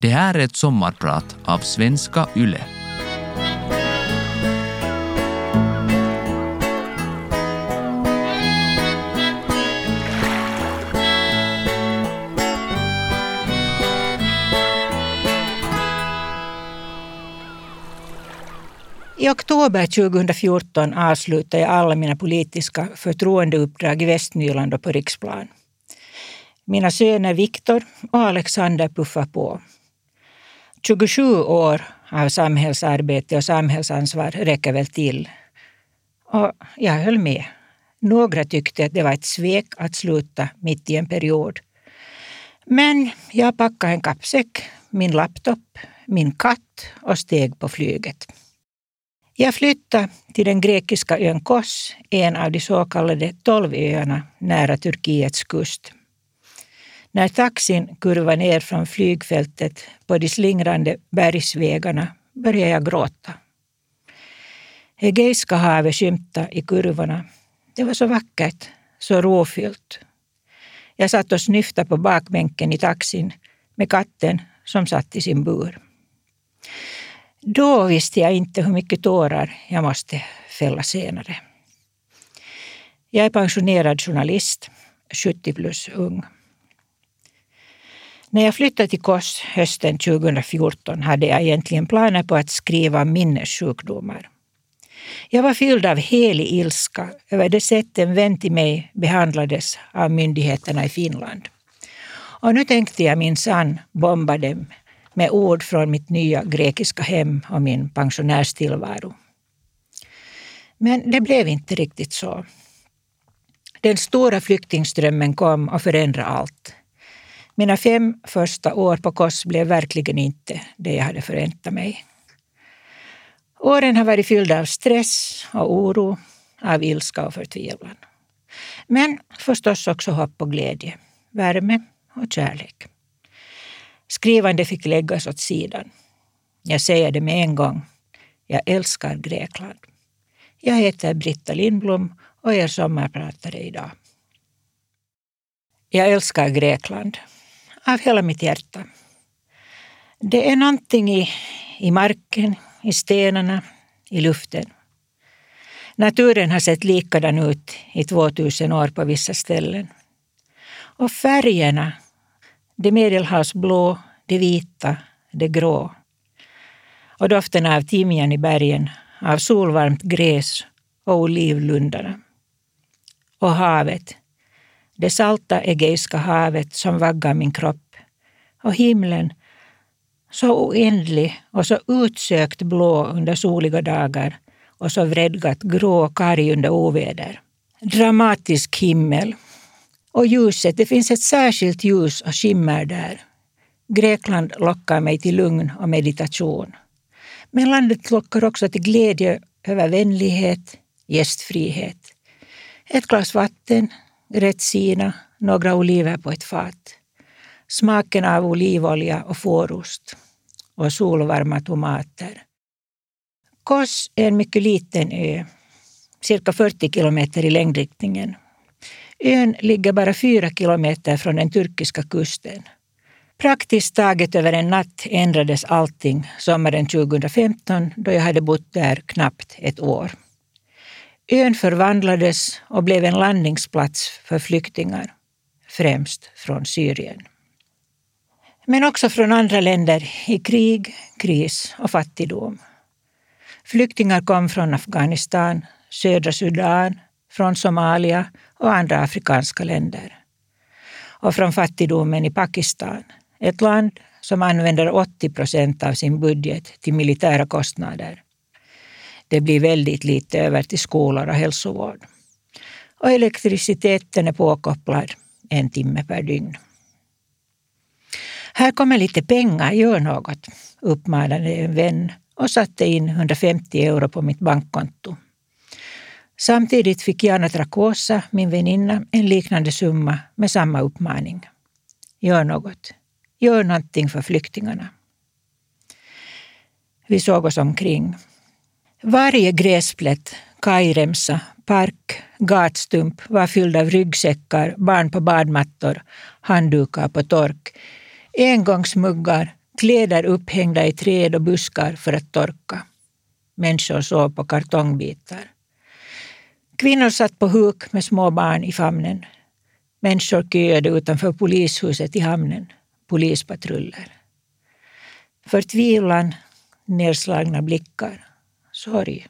Det här är ett sommarprat av Svenska Yle. I oktober 2014 avslutade jag alla mina politiska förtroendeuppdrag i Västnyland och på riksplan. Mina söner Viktor och Alexander puffar på. 27 år av samhällsarbete och samhällsansvar räcker väl till. Och jag höll med. Några tyckte att det var ett svek att sluta mitt i en period. Men jag packade en kappsäck, min laptop, min katt och steg på flyget. Jag flyttade till den grekiska ön Kos, en av de så kallade tolvöarna nära Turkiets kust. När taxin kurvade ner från flygfältet på de slingrande bergsvägarna började jag gråta. Egeiska havet skymtade i kurvorna. Det var så vackert, så rofyllt. Jag satt och snyftade på bakbänken i taxin med katten som satt i sin bur. Då visste jag inte hur mycket tårar jag måste fälla senare. Jag är pensionerad journalist, 70 plus ung. När jag flyttade till Kos hösten 2014 hade jag egentligen planer på att skriva om minnessjukdomar. Jag var fylld av helig ilska över det sätt en vän till mig behandlades av myndigheterna i Finland. Och nu tänkte jag minsann bomba dem med ord från mitt nya grekiska hem och min pensionärstillvaro. Men det blev inte riktigt så. Den stora flyktingströmmen kom och förändrade allt. Mina fem första år på KOS blev verkligen inte det jag hade förväntat mig. Åren har varit fyllda av stress och oro, av ilska och förtvivlan. Men förstås också hopp och glädje, värme och kärlek. Skrivande fick läggas åt sidan. Jag säger det med en gång. Jag älskar Grekland. Jag heter Britta Lindblom och är sommarpratare idag. Jag älskar Grekland av hela mitt hjärta. Det är någonting i, i marken, i stenarna, i luften. Naturen har sett likadan ut i 2000 år på vissa ställen. Och färgerna, det medelhavsblå, det vita, det grå. Och doften av timjan i bergen, av solvarmt gräs och olivlundarna. Och havet, det salta Egeiska havet som vaggar min kropp. Och himlen, så oändlig och så utsökt blå under soliga dagar och så vredgat grå och karg under oväder. Dramatisk himmel. Och ljuset, det finns ett särskilt ljus och skimmer där. Grekland lockar mig till lugn och meditation. Men landet lockar också till glädje över vänlighet, gästfrihet. Ett glas vatten, Retsina, några oliver på ett fat. Smaken av olivolja och fårost och solvarma tomater. Kos är en mycket liten ö, cirka 40 kilometer i längdriktningen. Ön ligger bara fyra kilometer från den turkiska kusten. Praktiskt taget över en natt ändrades allting sommaren 2015 då jag hade bott där knappt ett år. Ön förvandlades och blev en landningsplats för flyktingar, främst från Syrien. Men också från andra länder i krig, kris och fattigdom. Flyktingar kom från Afghanistan, södra Sudan, från Somalia och andra afrikanska länder. Och från fattigdomen i Pakistan, ett land som använder 80 procent av sin budget till militära kostnader det blir väldigt lite över till skolor och hälsovård. Och elektriciteten är påkopplad en timme per dygn. Här kommer lite pengar, gör något, uppmanade en vän och satte in 150 euro på mitt bankkonto. Samtidigt fick Jana Trakosa, min väninna, en liknande summa med samma uppmaning. Gör något. Gör någonting för flyktingarna. Vi såg oss omkring. Varje gräsplätt, kajremsa, park, gatstump var fylld av ryggsäckar, barn på badmattor, handdukar på tork, engångsmuggar, Kläder upphängda i träd och buskar för att torka. Människor sov på kartongbitar. Kvinnor satt på huk med små barn i famnen. Människor köade utanför polishuset i hamnen. Polispatruller. Förtvivlan, nedslagna blickar, sorg.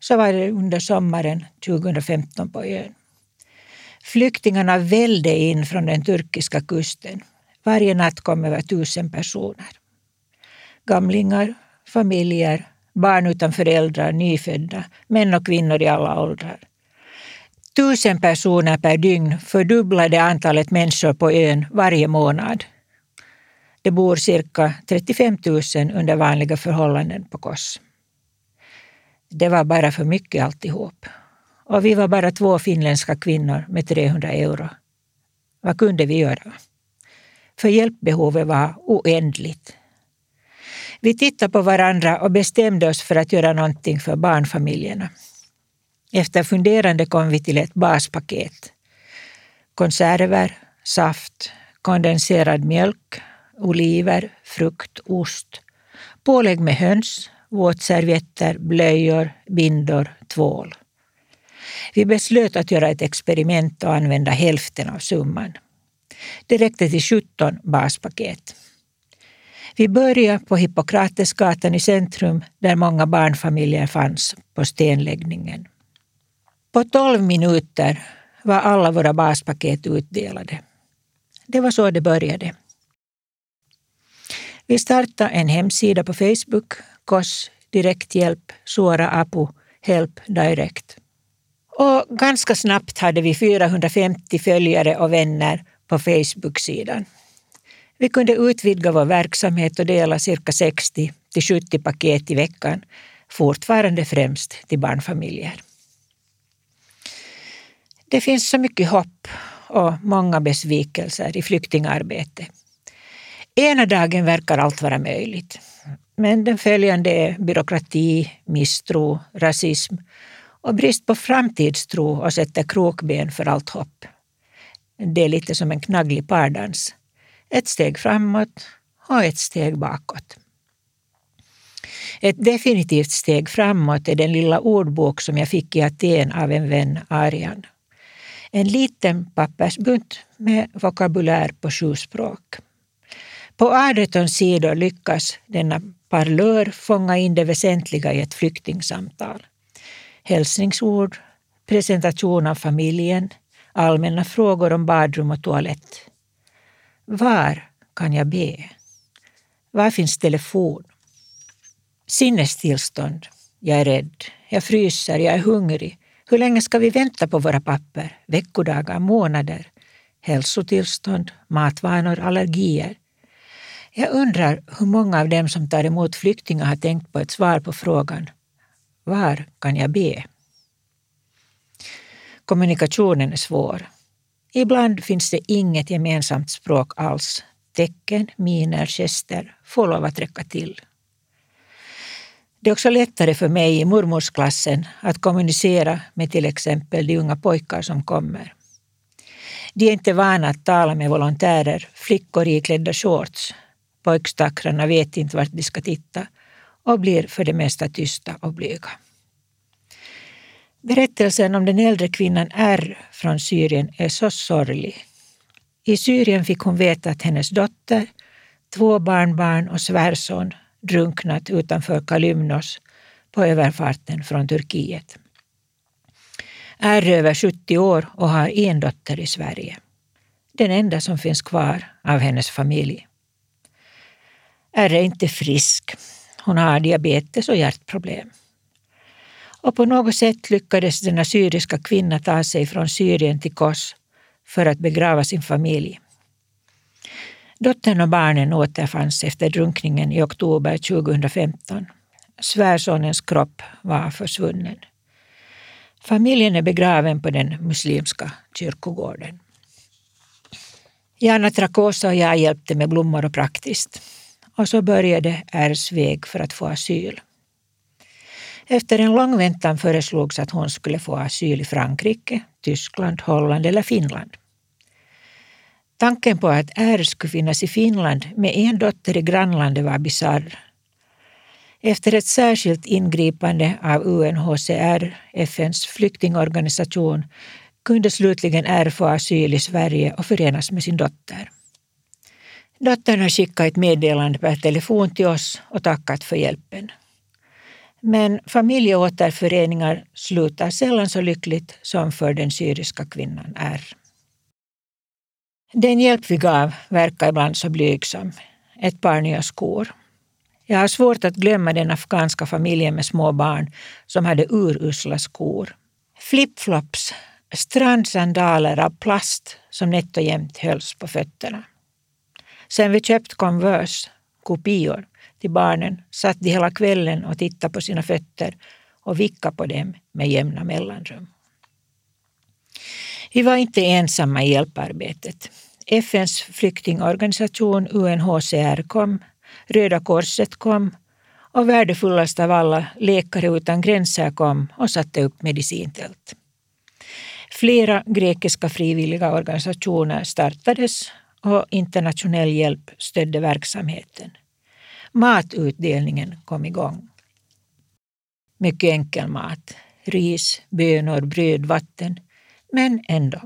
Så var det under sommaren 2015 på ön. Flyktingarna välde in från den turkiska kusten. Varje natt kom över tusen personer. Gamlingar, familjer, barn utan föräldrar, nyfödda, män och kvinnor i alla åldrar. Tusen personer per dygn fördubblade antalet människor på ön varje månad. Det bor cirka 35 000 under vanliga förhållanden på Kos. Det var bara för mycket alltihop. Och vi var bara två finländska kvinnor med 300 euro. Vad kunde vi göra? För hjälpbehovet var oändligt. Vi tittade på varandra och bestämde oss för att göra någonting för barnfamiljerna. Efter funderande kom vi till ett baspaket. Konserver, saft, kondenserad mjölk, oliver, frukt, ost. Pålägg med höns, våtservietter, blöjor, bindor, tvål. Vi beslöt att göra ett experiment och använda hälften av summan. Det räckte till 17 baspaket. Vi började på Hippokratesgatan i centrum där många barnfamiljer fanns på stenläggningen. På 12 minuter var alla våra baspaket utdelade. Det var så det började. Vi startade en hemsida på Facebook, KOS Direkthjälp, Suora Apu, Help Direct. Och ganska snabbt hade vi 450 följare och vänner på Facebook-sidan. Vi kunde utvidga vår verksamhet och dela cirka 60 till 70 paket i veckan, fortfarande främst till barnfamiljer. Det finns så mycket hopp och många besvikelser i flyktingarbetet. Ena dagen verkar allt vara möjligt. Men den följande är byråkrati, misstro, rasism och brist på framtidstro och sätter krokben för allt hopp. Det är lite som en knagglig pardans. Ett steg framåt och ett steg bakåt. Ett definitivt steg framåt är den lilla ordbok som jag fick i Aten av en vän, Arian. En liten pappersbunt med vokabulär på sju språk. På 18 sidor lyckas denna parlör fånga in det väsentliga i ett flyktingsamtal. Hälsningsord, presentation av familjen, allmänna frågor om badrum och toalett. Var kan jag be? Var finns telefon? Sinnestillstånd. Jag är rädd. Jag fryser. Jag är hungrig. Hur länge ska vi vänta på våra papper? Veckodagar, månader? Hälsotillstånd, matvanor, allergier. Jag undrar hur många av dem som tar emot flyktingar har tänkt på ett svar på frågan Var kan jag be? Kommunikationen är svår. Ibland finns det inget gemensamt språk alls. Tecken, miner, gester får lov att räcka till. Det är också lättare för mig i mormorsklassen att kommunicera med till exempel de unga pojkar som kommer. De är inte vana att tala med volontärer, flickor i klädda shorts. Pojkstackarna vet inte vart de ska titta och blir för det mesta tysta och blyga. Berättelsen om den äldre kvinnan R från Syrien är så sorglig. I Syrien fick hon veta att hennes dotter, två barnbarn och svärson drunknat utanför Kalymnos på överfarten från Turkiet. R är över 70 år och har en dotter i Sverige. Den enda som finns kvar av hennes familj. Är inte frisk. Hon har diabetes och hjärtproblem. Och på något sätt lyckades denna syriska kvinna ta sig från Syrien till Kos för att begrava sin familj. Dottern och barnen återfanns efter drunkningen i oktober 2015. Svärsonens kropp var försvunnen. Familjen är begraven på den muslimska kyrkogården. Jana Trakosa och jag hjälpte med blommor och praktiskt. Och så började Rs väg för att få asyl. Efter en lång väntan föreslogs att hon skulle få asyl i Frankrike, Tyskland, Holland eller Finland. Tanken på att R skulle finnas i Finland med en dotter i grannlandet var bisarr. Efter ett särskilt ingripande av UNHCR, FNs flyktingorganisation, kunde slutligen R få asyl i Sverige och förenas med sin dotter. Dottern har skickat ett meddelande per telefon till oss och tackat för hjälpen. Men familjeåterföreningar slutar sällan så lyckligt som för den syriska kvinnan R. Den hjälp vi gav verkar ibland så blygsam. Ett par nya skor. Jag har svårt att glömma den afghanska familjen med små barn som hade urusla skor. Flipflops, strandsandaler av plast som nätt och jämnt hölls på fötterna. Sen vi köpt Converse, kopior, till barnen satt de hela kvällen och tittade på sina fötter och vickade på dem med jämna mellanrum. Vi var inte ensamma i hjälparbetet. FNs flyktingorganisation UNHCR kom, Röda korset kom och värdefullast av alla, Läkare utan gränser kom och satte upp medicintält. Flera grekiska frivilliga organisationer startades och internationell hjälp stödde verksamheten. Matutdelningen kom igång. Mycket enkel mat. Ris, bönor, bröd, vatten. Men ändå.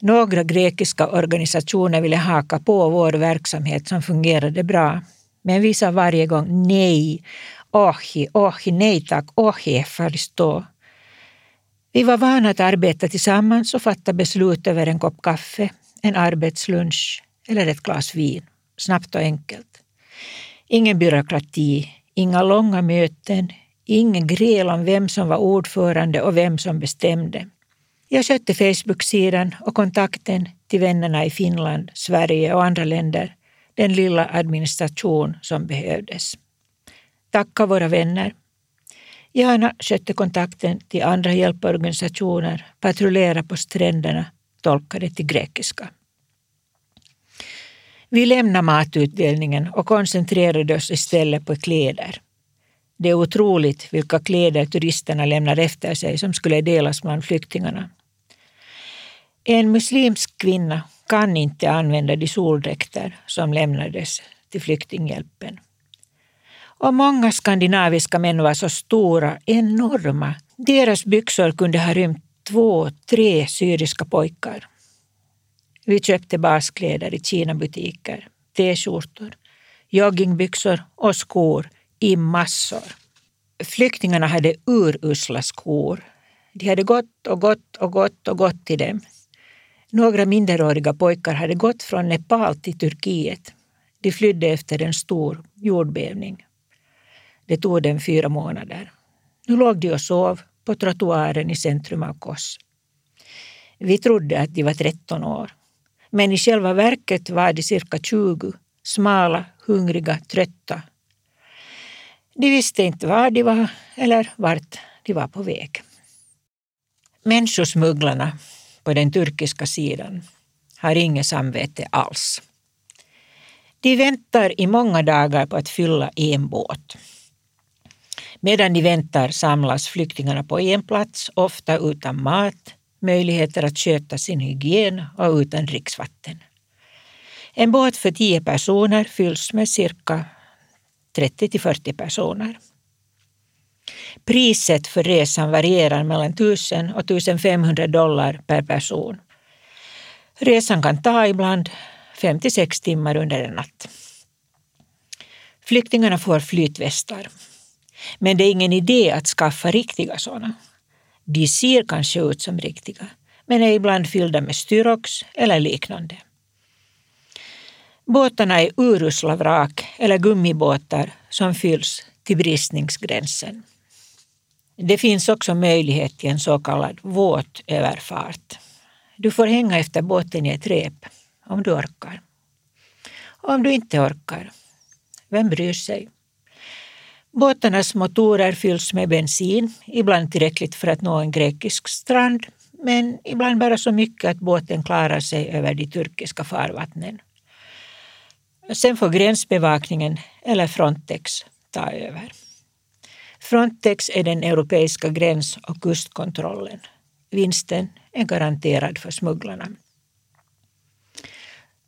Några grekiska organisationer ville haka på vår verksamhet som fungerade bra. Men vi sa varje gång nej. Ohi, ohi, nej tack, ohi, faristo. Vi var vana att arbeta tillsammans och fatta beslut över en kopp kaffe, en arbetslunch eller ett glas vin. Snabbt och enkelt. Ingen byråkrati, inga långa möten, ingen gräl om vem som var ordförande och vem som bestämde. Jag skötte Facebook-sidan och kontakten till vännerna i Finland, Sverige och andra länder, den lilla administration som behövdes. Tacka våra vänner. Jana skötte kontakten till andra hjälporganisationer, patrullera på stränderna, tolkade till grekiska. Vi lämnade matutdelningen och koncentrerade oss istället på kläder. Det är otroligt vilka kläder turisterna lämnar efter sig som skulle delas bland flyktingarna. En muslimsk kvinna kan inte använda de soldräkter som lämnades till flyktinghjälpen. Och många skandinaviska män var så stora, enorma. Deras byxor kunde ha rymt två, tre syriska pojkar. Vi köpte baskläder i Kina-butiker, t-skjortor, joggingbyxor och skor i massor. Flyktingarna hade urusla skor. De hade gått och gått och gått och gått till dem. Några minderåriga pojkar hade gått från Nepal till Turkiet. De flydde efter en stor jordbävning. Det tog dem fyra månader. Nu låg de och sov på trottoaren i centrum av Kos. Vi trodde att de var 13 år. Men i själva verket var de cirka 20, smala, hungriga, trötta. De visste inte var de var eller vart de var på väg. Människosmugglarna på den turkiska sidan har inget samvete alls. De väntar i många dagar på att fylla en båt. Medan de väntar samlas flyktingarna på en plats, ofta utan mat, möjligheter att sköta sin hygien och utan dricksvatten. En båt för tio personer fylls med cirka 30 till 40 personer. Priset för resan varierar mellan 1000 och 1500 dollar per person. Resan kan ta ibland 5 till 6 timmar under en natt. Flyktingarna får flytvästar. Men det är ingen idé att skaffa riktiga sådana. De ser kanske ut som riktiga, men är ibland fyllda med styrox eller liknande. Båtarna är urusla vrak eller gummibåtar som fylls till bristningsgränsen. Det finns också möjlighet till en så kallad våt överfart. Du får hänga efter båten i ett rep om du orkar. Om du inte orkar, vem bryr sig? Båtarnas motorer fylls med bensin, ibland tillräckligt för att nå en grekisk strand, men ibland bara så mycket att båten klarar sig över de turkiska farvattnen. Sen får gränsbevakningen eller Frontex ta över. Frontex är den europeiska gräns och kustkontrollen. Vinsten är garanterad för smugglarna.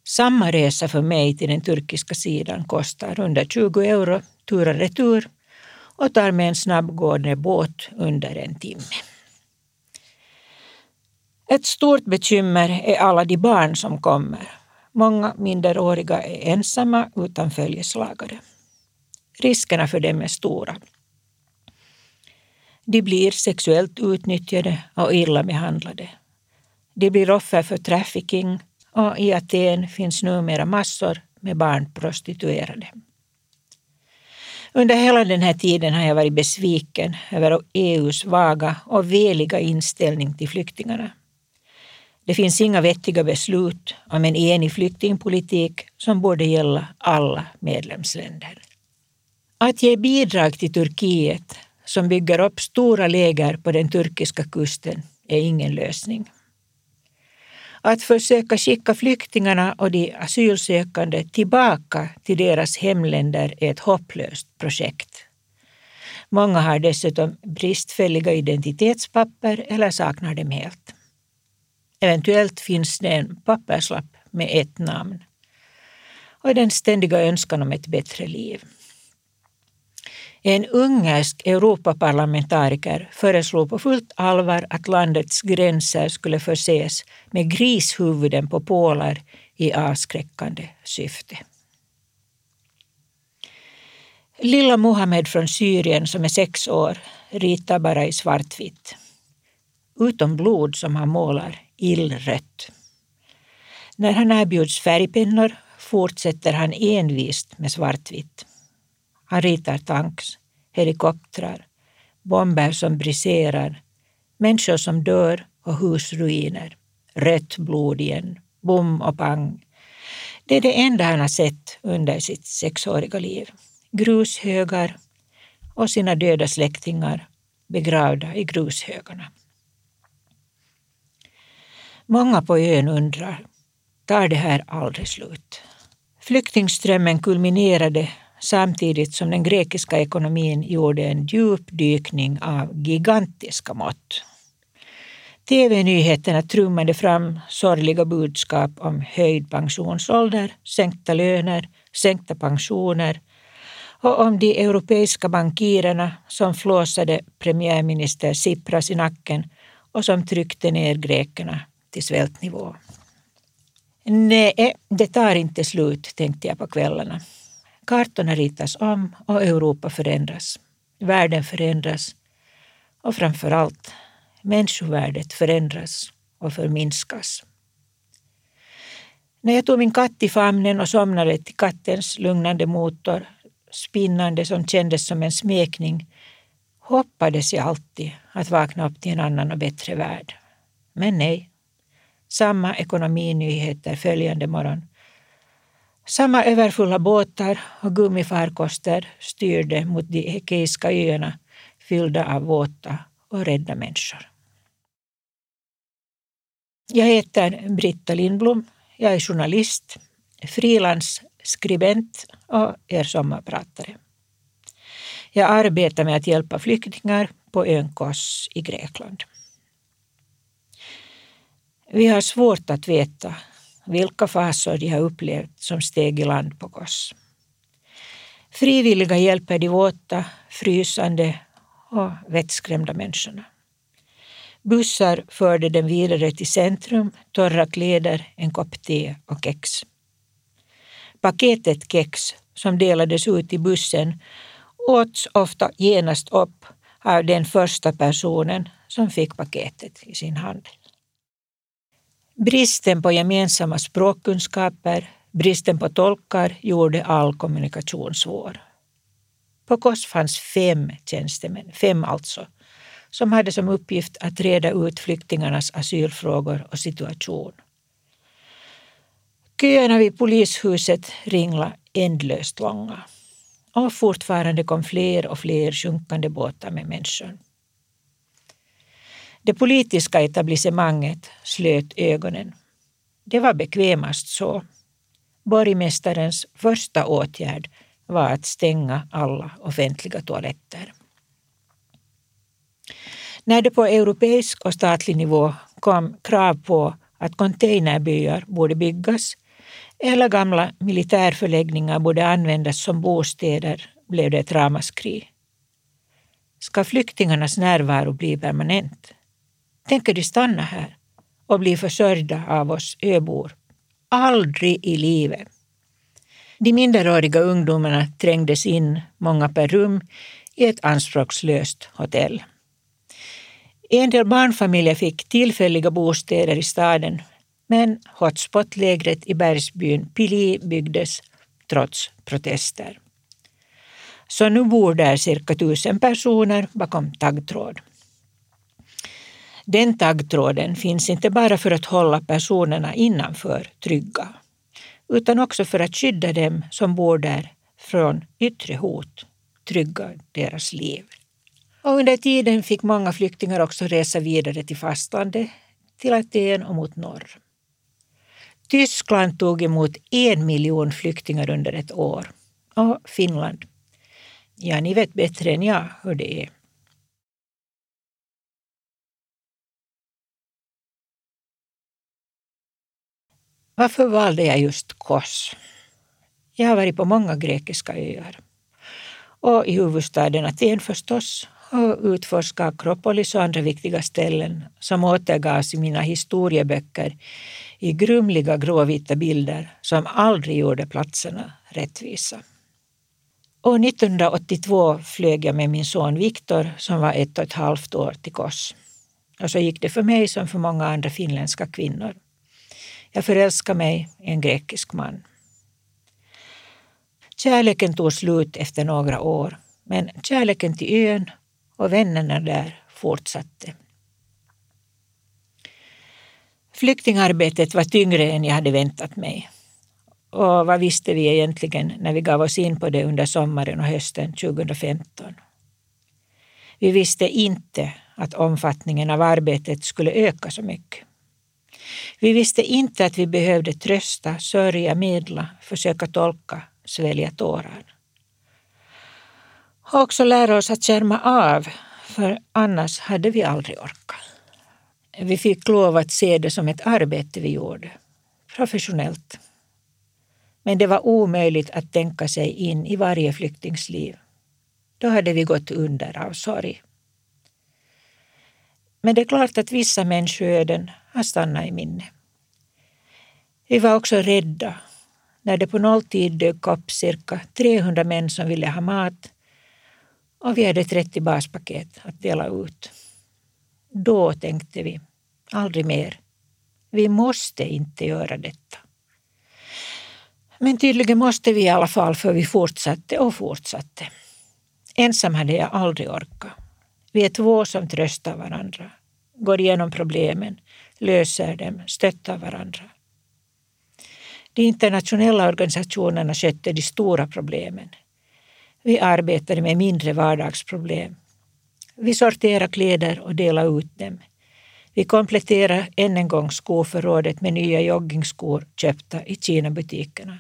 Samma resa för mig till den turkiska sidan kostar 120 euro tur och retur och tar med en snabbgående båt under en timme. Ett stort bekymmer är alla de barn som kommer. Många minderåriga är ensamma utan följeslagare. Riskerna för dem är stora. De blir sexuellt utnyttjade och illa behandlade. De blir offer för trafficking och i Aten finns numera massor med barnprostituerade. Under hela den här tiden har jag varit besviken över EUs vaga och veliga inställning till flyktingarna. Det finns inga vettiga beslut om en enig flyktingpolitik som borde gälla alla medlemsländer. Att ge bidrag till Turkiet som bygger upp stora läger på den turkiska kusten är ingen lösning. Att försöka skicka flyktingarna och de asylsökande tillbaka till deras hemländer är ett hopplöst projekt. Många har dessutom bristfälliga identitetspapper eller saknar dem helt. Eventuellt finns det en papperslapp med ett namn och den ständiga önskan om ett bättre liv. En ungersk Europaparlamentariker föreslog på fullt allvar att landets gränser skulle förses med grishuvuden på pålar i avskräckande syfte. Lilla Mohammed från Syrien som är sex år ritar bara i svartvitt. Utom blod som han målar illrött. När han erbjuds färgpennor fortsätter han envist med svartvitt. Han ritar tanks, helikoptrar, bomber som briserar, människor som dör och husruiner. Rött blod igen, bom och pang. Det är det enda han har sett under sitt sexåriga liv. Grushögar och sina döda släktingar begravda i grushögarna. Många på ön undrar, tar det här aldrig slut? Flyktingströmmen kulminerade samtidigt som den grekiska ekonomin gjorde en djupdykning av gigantiska mått. TV-nyheterna trummade fram sorgliga budskap om höjd pensionsålder, sänkta löner, sänkta pensioner och om de europeiska bankirerna som flåsade premiärminister Tsipras i nacken och som tryckte ner grekerna till svältnivå. Nej, det tar inte slut, tänkte jag på kvällarna. Kartorna ritas om och Europa förändras. Världen förändras och framför allt människovärdet förändras och förminskas. När jag tog min katt i famnen och somnade till kattens lugnande motor, spinnande som kändes som en smekning, hoppades jag alltid att vakna upp till en annan och bättre värld. Men nej. Samma ekonominyheter följande morgon samma överfulla båtar och gummifarkoster styrde mot de Ekeiska öarna fyllda av våta och rädda människor. Jag heter Britta Lindblom. Jag är journalist, frilansskribent och er sommarpratare. Jag arbetar med att hjälpa flyktingar på ön Kos i Grekland. Vi har svårt att veta vilka fasor de har upplevt som steg i land på Kos. Frivilliga hjälper de våta, frysande och vettskrämda människorna. Bussar förde dem vidare till centrum, torra kläder, en kopp te och kex. Paketet kex som delades ut i bussen åts ofta genast upp av den första personen som fick paketet i sin hand. Bristen på gemensamma språkkunskaper, bristen på tolkar gjorde all kommunikation svår. På KOS fanns fem tjänstemän, fem alltså, som hade som uppgift att reda ut flyktingarnas asylfrågor och situation. Köerna vid polishuset ringla ändlöst långa och fortfarande kom fler och fler sjunkande båtar med människor. Det politiska etablissemanget slöt ögonen. Det var bekvämast så. Borgmästarens första åtgärd var att stänga alla offentliga toaletter. När det på europeisk och statlig nivå kom krav på att containerbyar borde byggas Eller gamla militärförläggningar borde användas som bostäder blev det ett ramaskri. Ska flyktingarnas närvaro bli permanent? Tänker de stanna här och bli försörjda av oss öbor? Aldrig i livet. De minderåriga ungdomarna trängdes in, många per rum, i ett anspråkslöst hotell. En del barnfamiljer fick tillfälliga bostäder i staden men hotspot-lägret i bergsbyn Pili byggdes trots protester. Så nu bor där cirka tusen personer bakom taggtråd. Den taggtråden finns inte bara för att hålla personerna innanför trygga utan också för att skydda dem som bor där från yttre hot, trygga deras liv. Och under tiden fick många flyktingar också resa vidare till fastlandet, till Aten och mot norr. Tyskland tog emot en miljon flyktingar under ett år. Och Finland. Ja, ni vet bättre än jag hur det är. Varför valde jag just Kos? Jag har varit på många grekiska öar. Och i huvudstaden Aten förstås och utforskat Akropolis och andra viktiga ställen som återgavs i mina historieböcker i grumliga gråvita bilder som aldrig gjorde platserna rättvisa. År 1982 flög jag med min son Viktor som var ett och ett halvt år till Kos. Och så gick det för mig som för många andra finländska kvinnor. Jag förälskade mig i en grekisk man. Kärleken tog slut efter några år, men kärleken till ön och vännerna där fortsatte. Flyktingarbetet var tyngre än jag hade väntat mig. Och vad visste vi egentligen när vi gav oss in på det under sommaren och hösten 2015? Vi visste inte att omfattningen av arbetet skulle öka så mycket. Vi visste inte att vi behövde trösta, sörja, medla, försöka tolka, svälja tårar. Och också lära oss att skärma av, för annars hade vi aldrig orkat. Vi fick lov att se det som ett arbete vi gjorde, professionellt. Men det var omöjligt att tänka sig in i varje flyktings liv. Då hade vi gått under av sorg. Men det är klart att vissa människoöden har stannat i minne. Vi var också rädda när det på nolltid dök upp cirka 300 män som ville ha mat och vi hade 30 baspaket att dela ut. Då tänkte vi, aldrig mer. Vi måste inte göra detta. Men tydligen måste vi i alla fall för vi fortsatte och fortsatte. Ensam hade jag aldrig orkat. Vi är två som tröstar varandra, går igenom problemen, löser dem, stöttar varandra. De internationella organisationerna skötte de stora problemen. Vi arbetade med mindre vardagsproblem. Vi sorterade kläder och delade ut dem. Vi kompletterade än en gång skoförrådet med nya joggingskor köpta i Kina-butikerna.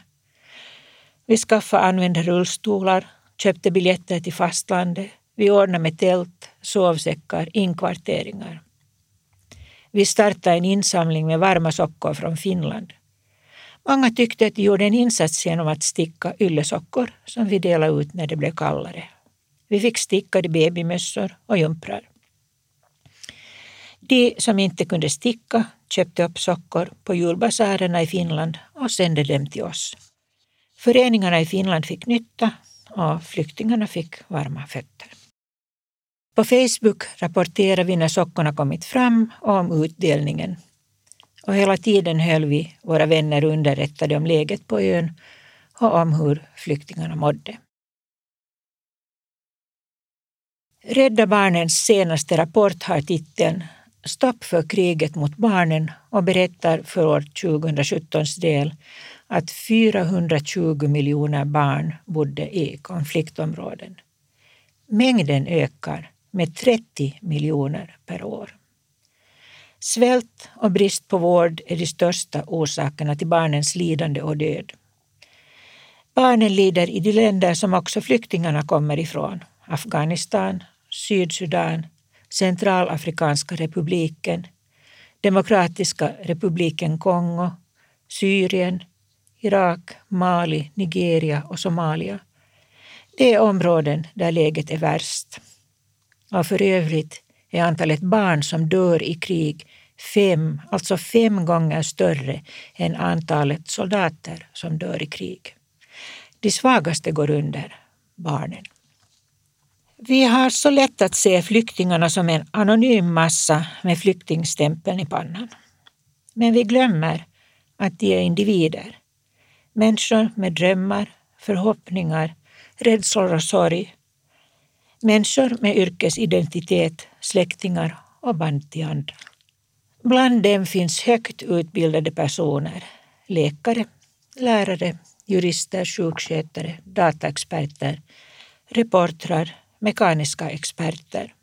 Vi skaffade använda rullstolar, köpte biljetter till fastlandet. Vi ordnade med tält, sovsäckar, inkvarteringar. Vi startade en insamling med varma sockor från Finland. Många tyckte att de gjorde en insats genom att sticka yllesockor som vi delade ut när det blev kallare. Vi fick stickade babymössor och jumprar. De som inte kunde sticka köpte upp sockor på julbasarerna i Finland och sände dem till oss. Föreningarna i Finland fick nytta och flyktingarna fick varma fötter. På Facebook rapporterade vi när sockorna kommit fram och om utdelningen och hela tiden höll vi våra vänner underrättade om läget på ön och om hur flyktingarna mådde. Rädda Barnens senaste rapport har titeln Stopp för kriget mot barnen och berättar för år 2017 del att 420 miljoner barn bodde i konfliktområden. Mängden ökar med 30 miljoner per år. Svält och brist på vård är de största orsakerna till barnens lidande och död. Barnen lider i de länder som också flyktingarna kommer ifrån. Afghanistan, Sydsudan, Centralafrikanska republiken, Demokratiska republiken Kongo, Syrien, Irak, Mali, Nigeria och Somalia. Det är områden där läget är värst. Och för övrigt är antalet barn som dör i krig fem, alltså fem gånger större än antalet soldater som dör i krig. De svagaste går under, barnen. Vi har så lätt att se flyktingarna som en anonym massa med flyktingstämpeln i pannan. Men vi glömmer att de är individer. Människor med drömmar, förhoppningar, rädslor och sorg. Människor med yrkesidentitet, släktingar och band till andra. Bland dem finns högt utbildade personer, läkare, lärare, jurister, sjukskötare, dataexperter, reportrar, mekaniska experter.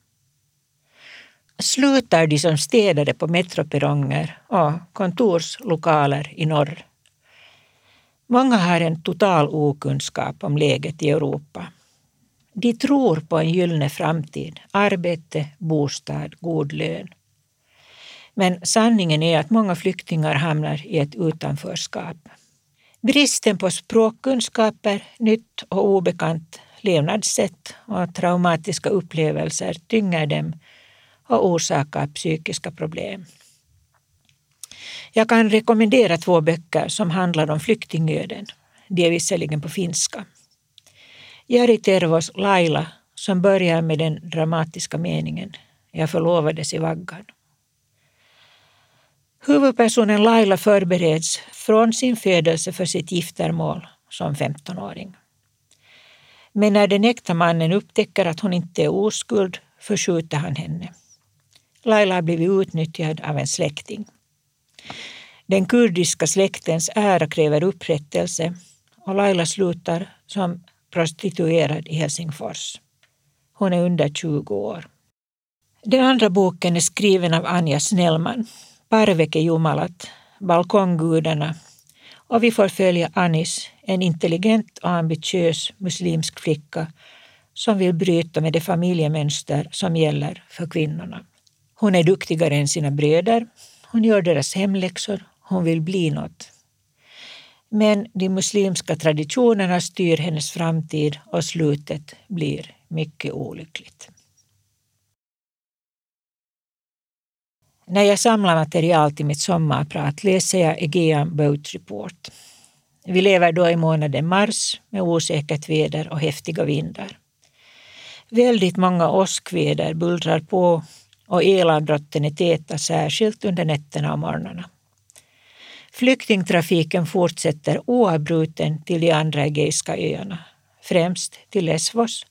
Slutar de som städare på metroperronger och kontorslokaler i norr. Många har en total okunskap om läget i Europa. De tror på en gyllene framtid, arbete, bostad, god lön. Men sanningen är att många flyktingar hamnar i ett utanförskap. Bristen på språkkunskaper, nytt och obekant levnadssätt och traumatiska upplevelser tynger dem och orsakar psykiska problem. Jag kan rekommendera två böcker som handlar om flyktingöden. De är visserligen på finska. Jari Tervos Laila som börjar med den dramatiska meningen Jag förlovades i vaggan. Huvudpersonen Laila förbereds från sin födelse för sitt giftermål som 15-åring. Men när den äkta mannen upptäcker att hon inte är oskuld förskjuter han henne. Laila har blivit utnyttjad av en släkting. Den kurdiska släktens ära kräver upprättelse och Laila slutar som prostituerad i Helsingfors. Hon är under 20 år. Den andra boken är skriven av Anja Snellman, Parveke Jumalat, Balkonggudarna och vi får följa Anis, en intelligent och ambitiös muslimsk flicka som vill bryta med det familjemönster som gäller för kvinnorna. Hon är duktigare än sina bröder, hon gör deras hemläxor, hon vill bli något. Men de muslimska traditionerna styr hennes framtid och slutet blir mycket olyckligt. När jag samlar material till mitt sommarprat läser jag Aegean Boat Report. Vi lever då i månaden mars med osäkert väder och häftiga vindar. Väldigt många åskväder bullrar på och elavbrotten är täta särskilt under nätterna och morgnarna. Flyktingtrafiken fortsätter oavbruten till de andra Egeiska öarna, främst till Lesvos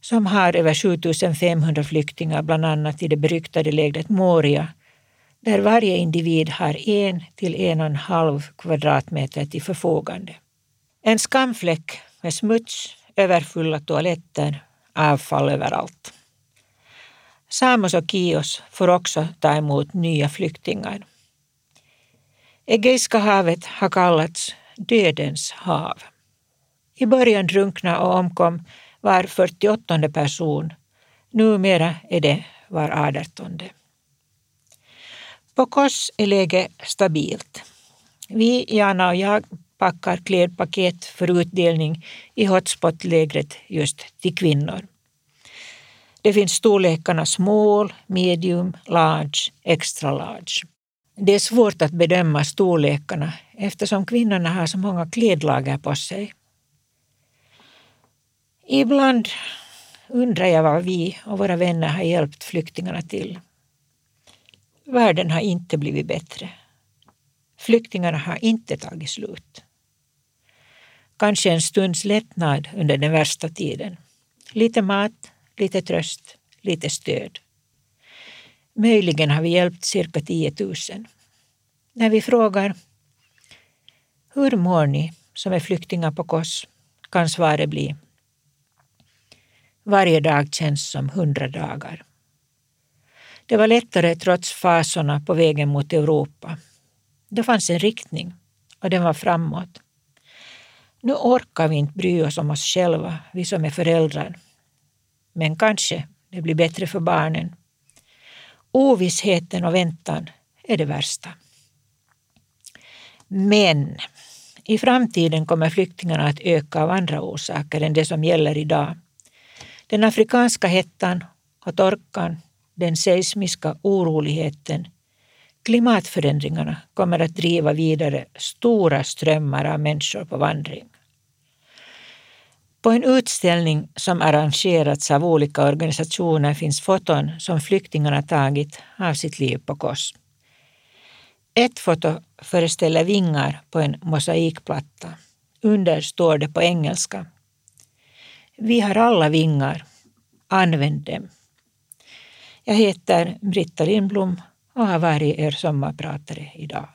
som har över 7500 flyktingar bland annat i det beryktade lägret Moria där varje individ har en till en och en halv kvadratmeter till förfogande. En skamfläck med smuts, överfulla toaletter, avfall överallt. Samos och Kios får också ta emot nya flyktingar. Egeiska havet har kallats dödens hav. I början drunkna och omkom var 48 person. Numera är det var 18. På Kos är läget stabilt. Vi, Jana och jag, packar klädpaket för utdelning i hotspot-lägret just till kvinnor. Det finns storlekarna small, medium, large, extra large. Det är svårt att bedöma storlekarna eftersom kvinnorna har så många klädlager på sig. Ibland undrar jag vad vi och våra vänner har hjälpt flyktingarna till. Världen har inte blivit bättre. Flyktingarna har inte tagit slut. Kanske en stunds lättnad under den värsta tiden. Lite mat, lite tröst, lite stöd. Möjligen har vi hjälpt cirka 10 000. När vi frågar Hur mår ni som är flyktingar på Kos? kan svaret bli Varje dag känns som hundra dagar. Det var lättare trots fasorna på vägen mot Europa. Det fanns en riktning och den var framåt. Nu orkar vi inte bry oss om oss själva, vi som är föräldrar. Men kanske det blir bättre för barnen. Ovissheten och väntan är det värsta. Men i framtiden kommer flyktingarna att öka av andra orsaker än det som gäller idag. Den afrikanska hettan och torkan, den seismiska oroligheten, klimatförändringarna kommer att driva vidare stora strömmar av människor på vandring. På en utställning som arrangerats av olika organisationer finns foton som flyktingarna tagit av sitt liv på Kos. Ett foto föreställer vingar på en mosaikplatta. Under står det på engelska. Vi har alla vingar. Använd dem. Jag heter Britta Lindblom och har varit er sommarpratare idag.